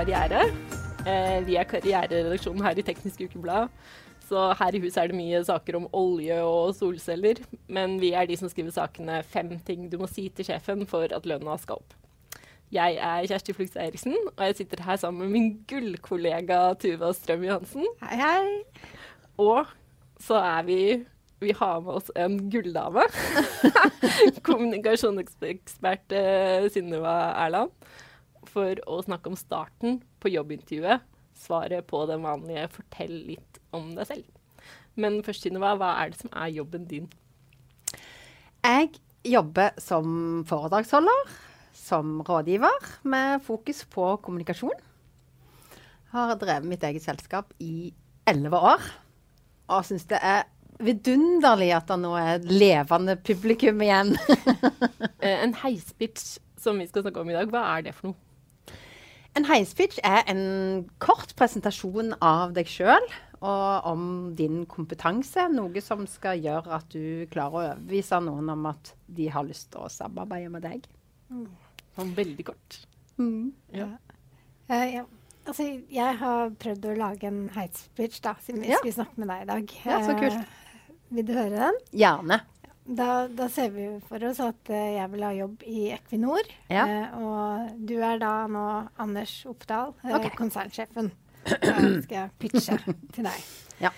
karriere. Eh, vi er karriereredaksjonen her i Teknisk Ukeblad. Så her i huset er det mye saker om olje og solceller. Men vi er de som skriver sakene 'Fem ting du må si til sjefen for at lønna skal opp'. Jeg er Kjersti Flugs Eriksen, og jeg sitter her sammen med min gullkollega Tuva Strøm Johansen. Hei, hei. Og så er vi Vi har med oss en gulldame. Kommunikasjonsekspert eh, Synnøve Erland. For å snakke om starten på jobbintervjuet. Svaret på den vanlige 'fortell litt om deg selv'. Men først, Synnøve, hva er det som er jobben din? Jeg jobber som foredragsholder, som rådgiver, med fokus på kommunikasjon. Har drevet mitt eget selskap i elleve år. Og syns det er vidunderlig at det nå er et levende publikum igjen. Eh, en heispitch som vi skal snakke om i dag, hva er det for noe? En heispitch er en kort presentasjon av deg sjøl og om din kompetanse. Noe som skal gjøre at du klarer å overbevise noen om at de har lyst til å samarbeide med deg. Sånn veldig kort. Ja. Uh, ja. Altså, jeg har prøvd å lage en heispitch, da, siden vi Ja. skulle snakke med deg i dag. Ja, så kult. Uh, vil du høre den? Gjerne. Da, da ser vi for oss at eh, jeg vil ha jobb i Equinor. Ja. eh, og du er da nå Anders Oppdal, eh, Ok. konsernsjefen. Da skal jeg pitche til deg. Ja.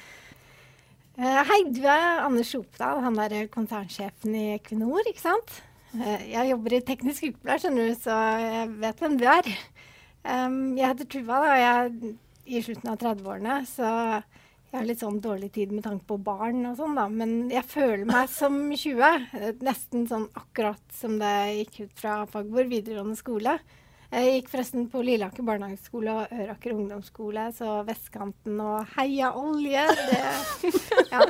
Hei, du er Anders Oppdal, han er konsernsjefen i Equinor, ikke sant? Jeg jobber i Teknisk Ukeblad, skjønner du, så jeg vet hvem du er. Um, jeg heter Tuva, da, og jeg er i slutten av 30-årene, så jeg har litt sånn dårlig tid med tanke på barn og sånn, da. Men jeg føler meg som 20. eh, Nesten sånn akkurat som jeg gikk ut fra Fagbord videregående skole. Jeg gikk forresten på Lilleaker barnehageskole og Øraker ungdomsskole, så vestkanten og heia olje, det Ja.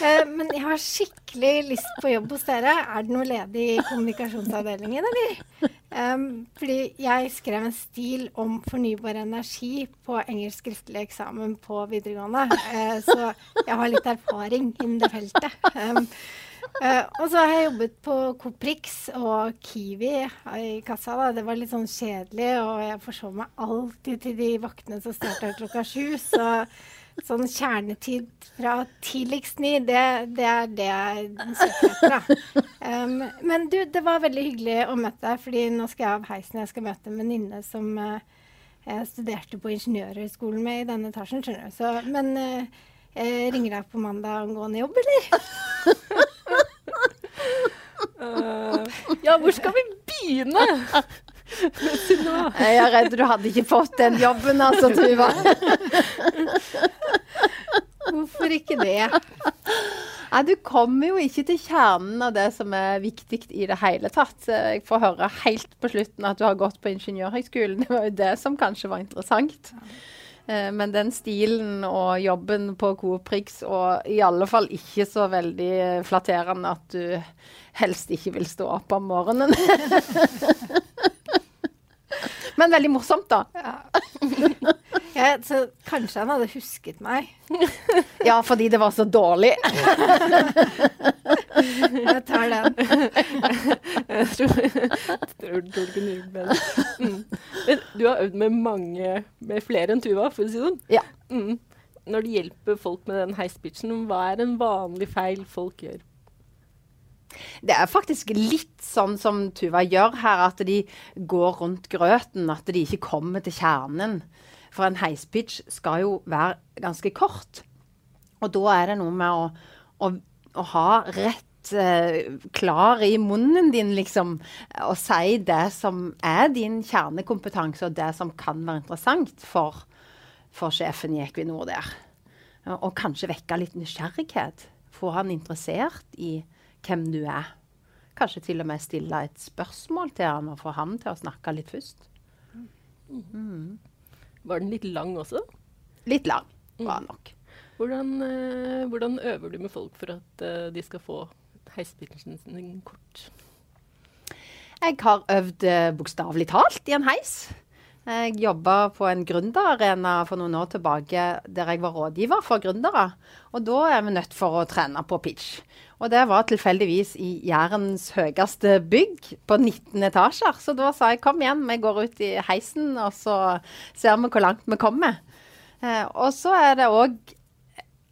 Eh, Men jeg har skikkelig lyst på jobb hos dere. Er det noe ledig i kommunikasjonsavdelingen, eller? Fordi jeg skrev en stil om fornybar energi på engelsk skriftlig eksamen på videregående. Eh, så jeg har litt erfaring innen det feltet. Eh, og så har jeg jobbet på Coprix og Kiwi i kassa. Da. Det var litt sånn kjedelig, og jeg forsov meg alltid til de vaktene som starta klokka sju. Så sånn kjernetid fra tidligst ni, det, det er det jeg søker etter. Da. Um, men du, det var veldig hyggelig å møte deg, fordi nå skal jeg av heisen. Jeg skal møte en venninne som uh, jeg studerte på Ingeniørhøgskolen med i denne etasjen, skjønner du. Så, men uh, jeg ringer deg på mandag angående jobb, eller? Eh, ja, hvor skal vi begynne? Jeg er redd du hadde ikke fått den jobben, altså, Tuva. Hvorfor ikke det? Nei, du kommer jo ikke til kjernen av det som er viktig i det hele tatt. Jeg får høre helt på slutten at du har gått på Ingeniørhøgskolen. Det var jo det som kanskje var interessant. Eh, Men den stilen og jobben på Coprix, og i alle fall ikke så veldig flatterende at du helst ikke vil stå opp om morgenen. Men veldig morsomt, da. Ja, så kanskje han hadde husket meg. Ja, fordi det var så dårlig. Jeg tar den. Jeg tror, tror, tror du kunne gjort bedre. Mm. Men Du har øvd med mange, med flere enn Tuva, for å si det sånn. Ja. Mm. Når du hjelper folk med den heispitchen, hva er en vanlig feil folk gjør? Det er faktisk litt sånn som Tuva gjør her, at de går rundt grøten. At de ikke kommer til kjernen. For en heispitch skal jo være ganske kort. Og da er det noe med å, å, å ha rett eh, klar i munnen din, liksom. Og si det som er din kjernekompetanse, og det som kan være interessant for, for sjefen i Equinor der. Og kanskje vekke litt nysgjerrighet. Få han interessert i hvem du er. Kanskje til og med stille et spørsmål til han og få han til å snakke litt først. Var den litt lang også? Litt lang var den nok. Hvordan, eh, hvordan øver du med folk for at eh, de skal få heispitchen sin kort? Jeg har øvd eh, bokstavelig talt i en heis. Jeg jobba på en gründerarena for noen år tilbake der jeg var rådgiver for gründere. Og da er vi nødt for å trene på pitch. Og det var tilfeldigvis i Jærens høyeste bygg, på 19 etasjer. Så da sa jeg kom igjen, vi går ut i heisen, og så ser vi hvor langt vi kommer. Eh, og så er det òg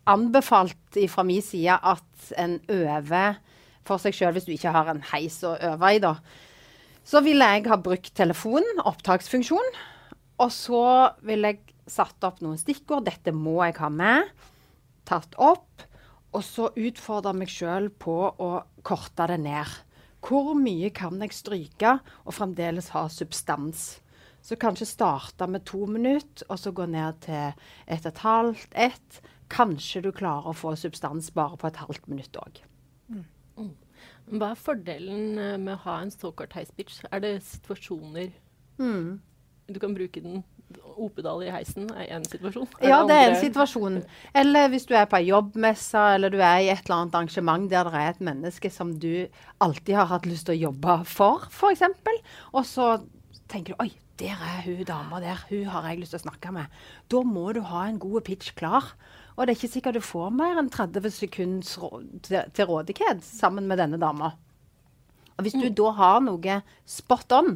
anbefalt fra min side at en øver for seg sjøl hvis du ikke har en heis å øve i, da. Så ville jeg ha brukt telefonen, opptaksfunksjon. Og så ville jeg satt opp noen stikkord. Dette må jeg ha med. Tatt opp. Og så utfordre meg sjøl på å korte det ned. Hvor mye kan jeg stryke og fremdeles ha substans? Så kanskje starte med to minutter, og så gå ned til ett og et halvt, ett. Kanskje du klarer å få substans bare på et halvt minutt òg. Hva er fordelen eh, med å ha en såkalt high speech? Er det situasjoner Mm. du kan bruke den? Opedal i heisen er én situasjon. Ja, det er en situasjon. Eller hvis du er på ei jobbmesse, eller du er i et eller annet arrangement der det er et menneske som du alltid har hatt lyst til å jobbe for, f.eks. Og så tenker du oi, der er hun dama der, hun har jeg lyst til å snakke med. Da må du ha en god pitch klar. Og det er ikke sikkert du får mer enn 30 sekunder til, til rådighet sammen med denne dama. Og hvis du da har noe spot on,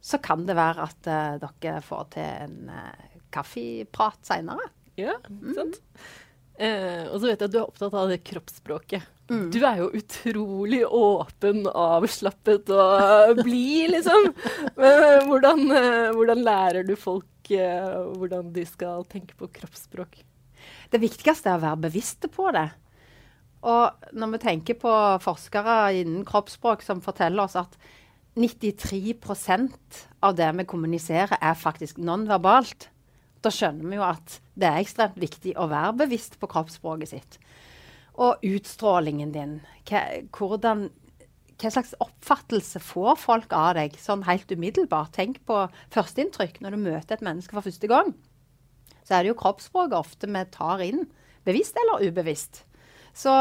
så kan det være at uh, dere får til en uh, kaffeprat seinere. Ja, Mm. sant? Uh, og så vet jeg at du er opptatt av det kroppsspråket. Mm. Du er jo utrolig åpen, avslappet og blid, liksom. Men hvordan, hvordan lærer du folk hvordan de skal tenke på kroppsspråk? Det viktigste er å være bevisste på det. Og når vi tenker på forskere innen kroppsspråk som forteller oss at 93% av det vi kommuniserer, er faktisk nonverbalt, da skjønner vi jo at det er ekstremt viktig å være bevisst på kroppsspråket sitt. Og utstrålingen din. Hva, hvordan, hva slags oppfattelse får folk av deg sånn helt umiddelbart? Tenk på førsteinntrykk når du møter et menneske for første gang så er det jo kroppsspråket ofte vi tar inn, bevisst eller ubevisst. Så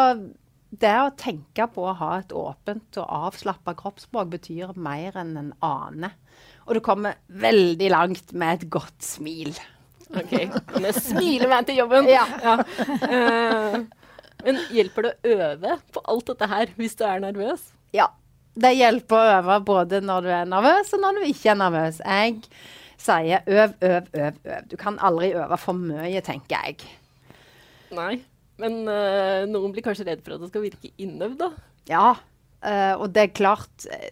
det å tenke på å ha et åpent og avslappa kroppsspråk betyr mer enn en aner. Og du kommer veldig langt med et godt smil. OK. med jeg smiler meg til jobben. Ja. Eh, men hjelper det å øve på alt dette her hvis du er nervøs? Ja. Det hjelper å øve både når du er nervøs og når du ikke er nervøs. Jeg sier øv, øv, øv, øv. Du kan aldri øve for mye, tenker jeg. Nei. Men øh, noen blir kanskje redd for at det skal virke innøvd, da. Ja, øh, og det er klart eh,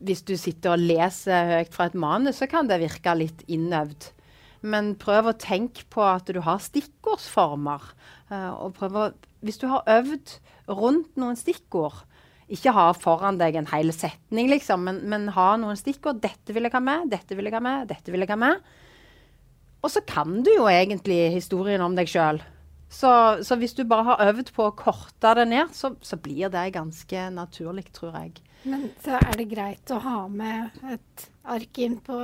Hvis du sitter og leser høyt fra et manus, så kan det virke litt innøvd. Men prøv å tenke på at du har stikkordsformer. Øh, og prøv å, hvis du har øvd rundt noen stikkord Ikke ha foran deg en hel setning, liksom, men, men ha noen stikkord. 'Dette vil jeg ha med, dette vil jeg ha med, dette vil jeg ha med'. Og så kan du jo egentlig historien om deg sjøl. Så, så hvis du bare har øvd på å korte det ned, så, så blir det ganske naturlig, tror jeg. Men så er det greit å ha med et ark inn på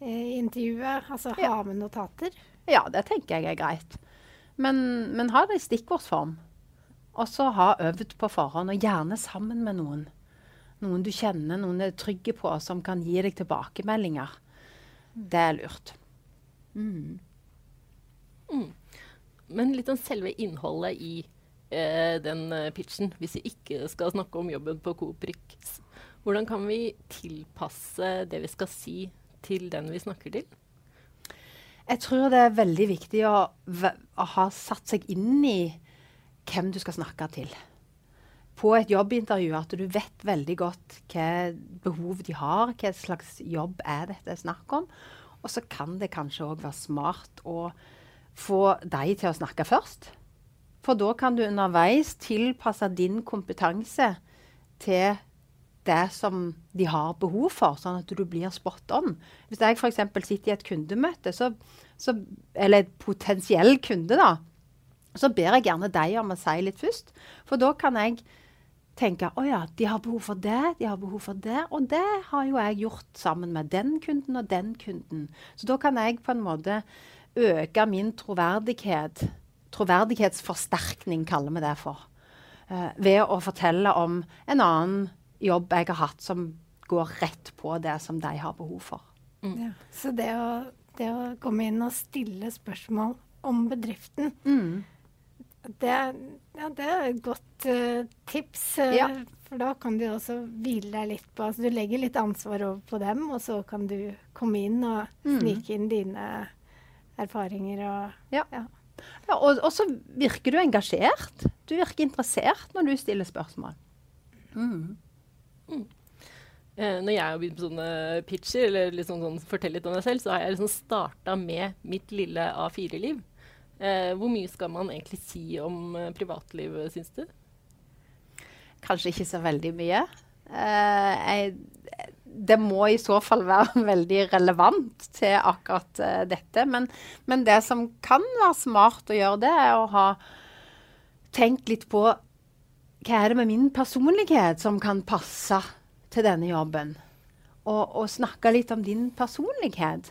eh, intervjuet? Altså ha Ja. med notater? Ja, det tenker jeg er greit. Men, men ha det i stikkordsform. Og så ha øvd på forhånd, og gjerne sammen med noen. Noen du kjenner, noen du er trygge på, som kan gi deg tilbakemeldinger. Det er lurt. Men litt om selve innholdet i eh, den eh, pitchen, hvis vi ikke skal snakke om jobben på Coop-Rix. Hvordan kan vi tilpasse det vi skal si, til den vi snakker til? Jeg tror det er veldig viktig å, å ha satt seg inn i hvem du skal snakke til. På et jobbintervju at du vet veldig godt hva behov de har, hva slags jobb er dette snakk om. Og så kan det kanskje òg være smart å få deg til å snakke først. For da kan du underveis tilpasse din kompetanse til det som de har behov for, sånn at du blir spot on. Hvis jeg f.eks. sitter i et kundemøte, så, så, eller et potensiell kunde, da, så ber jeg gjerne deg om å si litt først. For da kan jeg tenke å ja, de har behov for det, de har behov for det. Og det har jo jeg gjort sammen med den kunden og den kunden. Så da kan jeg på en måte øke min troverdighet. Troverdighetsforsterkning kaller vi det for. Uh, ved å fortelle om en annen jobb jeg har hatt som går rett på det som de har behov for. Mm. Ja. Så det å, det å, komme inn og stille spørsmål om bedriften, mm. Det, ja, det, er et godt uh, tips. Uh, ja. For da kan du også hvile deg litt på altså Du legger litt ansvar over på dem, og så kan du komme inn og mm. snike inn dine erfaringer og ja. ja. Ja, og, og, så virker du engasjert. Du virker interessert når du stiller spørsmål. Mm. Mm. Eh, når jeg har begynt på sånne pitcher, eller liksom sånn, fortell litt om deg selv, så har jeg liksom starta med mitt lille A4-liv. Eh, hvor mye skal man egentlig si om eh, privatlivet, syns du? Kanskje ikke så veldig mye. Eh, jeg, det må i så fall være veldig relevant til akkurat uh, dette. Men, men, det som kan være smart å gjøre, det er å ha tenkt litt på hva er det med min personlighet som kan passe til denne jobben? Og, og snakke litt om din personlighet.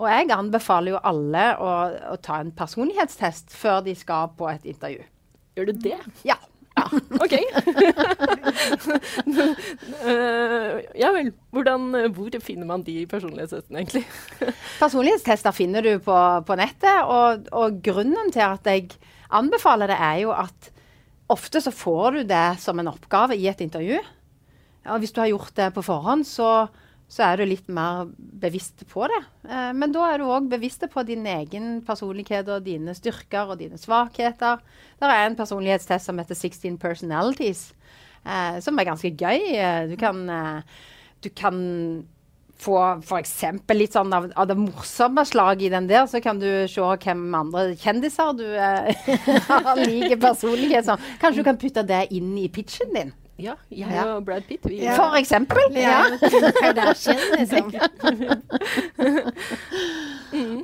Og jeg anbefaler jo alle å, å ta en personlighetstest før de skal på et intervju. Gjør du det? Ja. Ja, OK. uh, ja vel. Hvordan, hvor finner man de personlighetstestene, egentlig? Personlighetstester finner du på, på nettet. Og, og, grunnen til at jeg anbefaler det, er jo at ofte så får du det som en oppgave i et intervju. Og hvis du har gjort det på forhånd, så så er du litt mer bevisst på det. Eh, men da er du òg bevisst på din egen personlighet og dine styrker og dine svakheter. Det er en personlighetstest som heter 16 Personalities, eh, som er ganske gøy. Eh, du kan, du kan få f.eks. litt sånn av, av, det morsomme slaget i den der, så kan du se hvem andre kjendiser du har like personlighet som. Kanskje du kan putte det inn i pitchen din. Ja, jeg ja. og Brad Pitt. Vi, ja. For eksempel. Ja. Liksom. mm.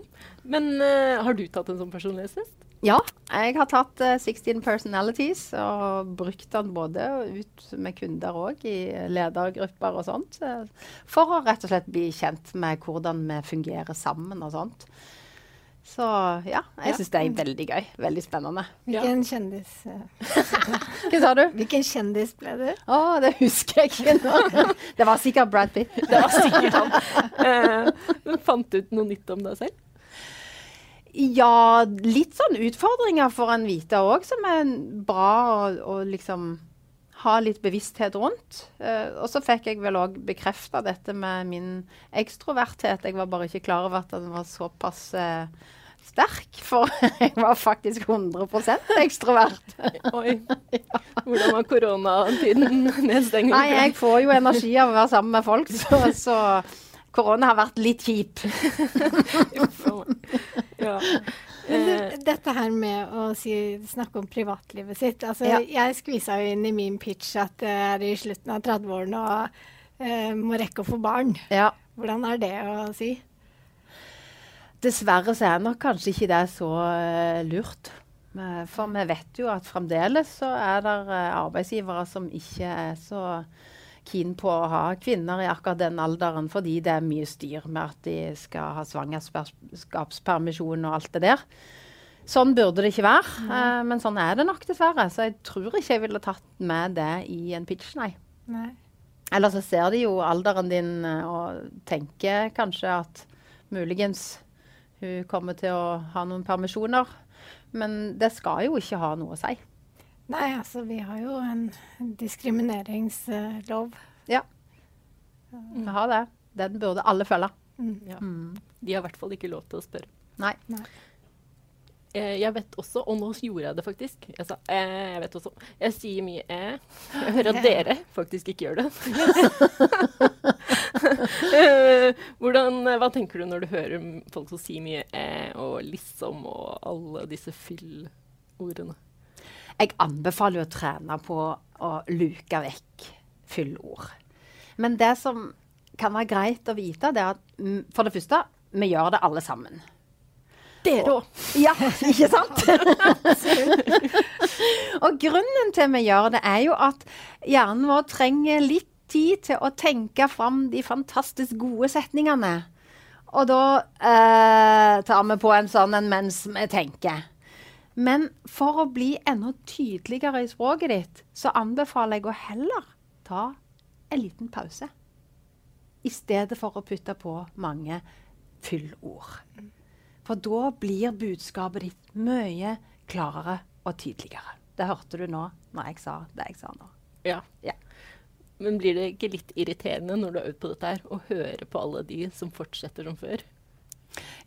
Men uh, har du tatt en sånn personlighetstest? Ja, jeg har tatt uh, 16 personalities og brukt den både ut med kunder òg, i ledergrupper og sånt. For å rett og slett bli kjent med hvordan vi fungerer sammen og sånt. Så ja, jeg ja. syns det er veldig gøy. Veldig spennende. Hvilken kjendis uh, Hva sa du? Hvilken kjendis ble du? Å, oh, det husker jeg ikke nå. det var sikkert Brad Pitt. Det var sikkert han. Uh, fant du ut noe nytt om deg selv? Ja, litt sånn utfordringer for en vite òg, som er bra å liksom ha litt bevissthet rundt. Uh, og så fikk jeg vel òg bekrefta dette med min ekstroverthet. Jeg var bare ikke klar over at den var såpass uh, sterk, for jeg var faktisk 100 ekstrovert. Oi. Hvordan var koronatiden? Nedstenging? Nei, jeg får jo energi av å være sammen med folk, så, så korona har vært litt kjip. ja. Eh. dette her med å si, snakke om privatlivet sitt altså, ja. Jeg skvisa jo inn i min pitch at det er i slutten av 30-årene og uh, må rekke å få barn. Ja. Hvordan er det å si? Dessverre så er nok kanskje ikke det så uh, lurt. For vi vet jo at fremdeles så er det uh, arbeidsgivere som ikke er så keen på å ha kvinner i akkurat den alderen, fordi det er mye styr med at de skal ha svangerskapspermisjon og alt det der. Sånn burde det ikke være, uh, men sånn er det nok dessverre. Så jeg tror ikke jeg ville tatt med det i en pitch, nei. nei. Eller så ser de jo alderen din og tenker kanskje at muligens hun kommer til å ha noen permisjoner. Men det skal jo ikke ha noe å si. Nei, altså vi har jo en diskrimineringslov. Ja, vi har det. Den burde alle følge. Mm. Ja. Mm. De har i hvert fall ikke lov til å spørre. Nei. Nei. Eh, jeg vet også, og nå gjorde jeg det faktisk Jeg sa eh, jeg vet også. Jeg sier mye eh. Jeg hører at dere faktisk ikke gjør det. Eh, hvordan, hva tenker du når du hører folk som sier mye eh og liksom og alle disse fyllordene? Jeg anbefaler å trene på å luke vekk fyllord. Men det som kan være greit å vite, det er at for det første, vi gjør det alle sammen. Det da. Ja, ikke sant? og grunnen til vi gjør det, er jo at hjernen vår trenger litt tid til å tenke fram de fantastisk gode setningene. Og da eh, tar vi på en sånn en mens vi tenker. Men for å bli enda tydeligere i språket ditt, så anbefaler jeg å heller ta en liten pause. i stedet for å putte på mange fyllord. For da blir budskapet ditt mye klarere og tydeligere. Det hørte du nå når jeg sa det jeg sa nå. Ja. Ja. Men blir det ikke litt irriterende når du har øvd på dette her, å høre på alle de som fortsetter som før?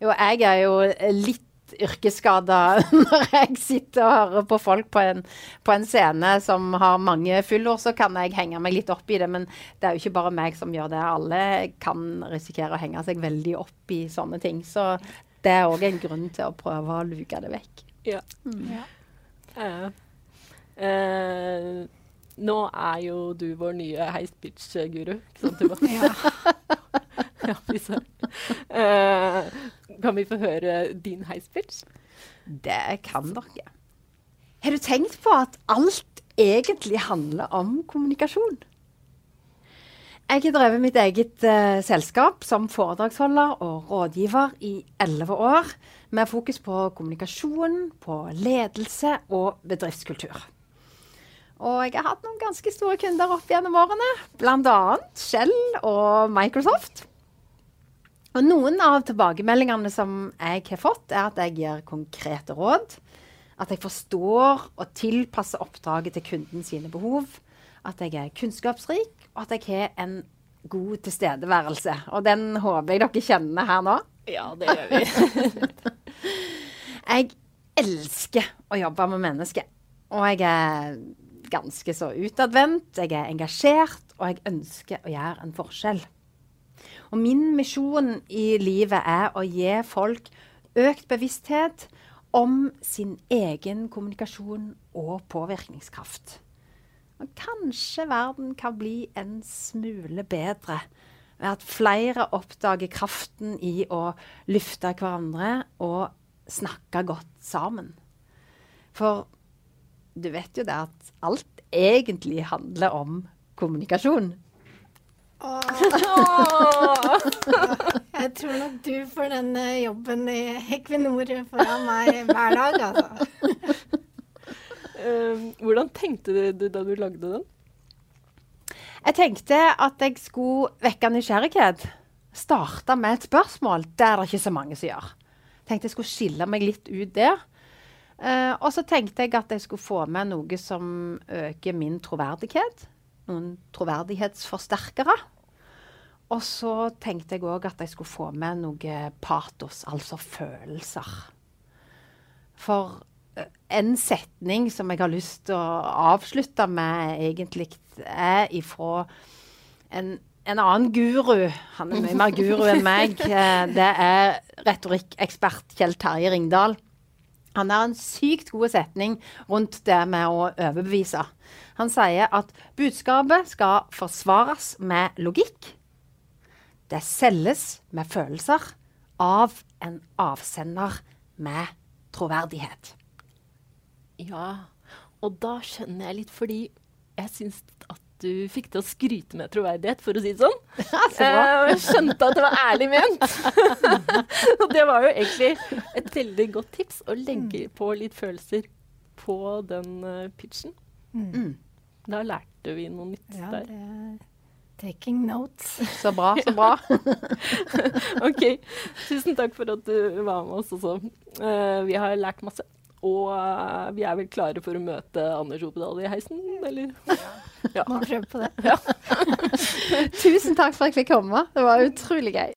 Jo, jeg er jo litt yrkesskada når jeg sitter og hører på folk på en, på en scene som har mange fyllord, så kan jeg henge meg litt opp i det. Men det er jo ikke bare meg som gjør det. Alle kan risikere å henge seg veldig opp i sånne ting. Så det er òg en grunn til å prøve å luke det vekk. Ja. Ja. Uh, eh, nå er jo du vår nye heispitch-guru, ikke sant, Tuva? Ja. ja. Eh, kan vi få høre din heispitch? Det kan dere. Har du tenkt på at alt egentlig handler om kommunikasjon? Jeg har drevet mitt eget uh, selskap som foredragsholder og rådgiver i elleve år, med fokus på kommunikasjon, på ledelse og bedriftskultur. Og jeg har hatt noen ganske store kunder opp gjennom årene, bl.a. Shell og Microsoft. Og noen av tilbakemeldingene som jeg har fått, er at jeg gir konkrete råd. At jeg forstår og tilpasser oppdraget til kunden sine behov. At jeg er kunnskapsrik, og at jeg har en god tilstedeværelse. Og den håper jeg dere kjenner her nå. Ja, det gjør vi. Jeg elsker å jobbe med mennesker. Og jeg er ganske så utadvendt, jeg er engasjert, og jeg ønsker å gjøre en forskjell. Og min misjon i livet er å gi folk økt bevissthet om sin egen kommunikasjon og påvirkningskraft. Og kanskje verden kan bli en smule bedre ved at flere oppdager kraften i å lufte hverandre og snakke godt sammen. For du vet jo det at alt egentlig handler om kommunikasjon. Jeg tror nok du får den eh, jobben i Equinor foran meg hver dag, altså. Eh, hvordan tenkte du, du da du lagde den? Jeg tenkte at jeg skulle vekke nysgjerrighet. Starte med et spørsmål. Det er det ikke så mange som gjør. Tenkte jeg skulle skille meg litt ut der. Eh, og så tenkte jeg at jeg skulle få med noe som øker min troverdighet. Noen troverdighetsforsterkere. Og så tenkte jeg òg at jeg skulle få med noe patos, altså følelser. For uh, en setning som jeg har lyst til å avslutte med, egentlig er ifra en, en annen guru. Han er mye mer guru enn meg. Uh, Det er retorikkekspert Kjell Terje Ringdal. Han har en sykt god setning rundt det med å overbevise. Han sier at budskapet skal forsvares med logikk. Det selges med følelser av en avsender med troverdighet. Ja, og da skjønner jeg litt, fordi jeg syns at du fikk til å skryte med troverdighet, for å si det sånn. Så. Eh, og jeg skjønte at det var ærlig ment. og det var jo egentlig et veldig godt tips å legge på litt følelser på den eh, pitchen. Mm. Da lærte vi noe nytt Ja, der. er taking notes. Så bra, så bra. OK. Tusen takk for at du var med oss også. Uh, vi har lært masse. Og uh, vi er vel klare for å møte Anders Opedal i heisen, eller? Må prøve på det. Tusen takk for at jeg fikk komme. Det var utrolig gøy.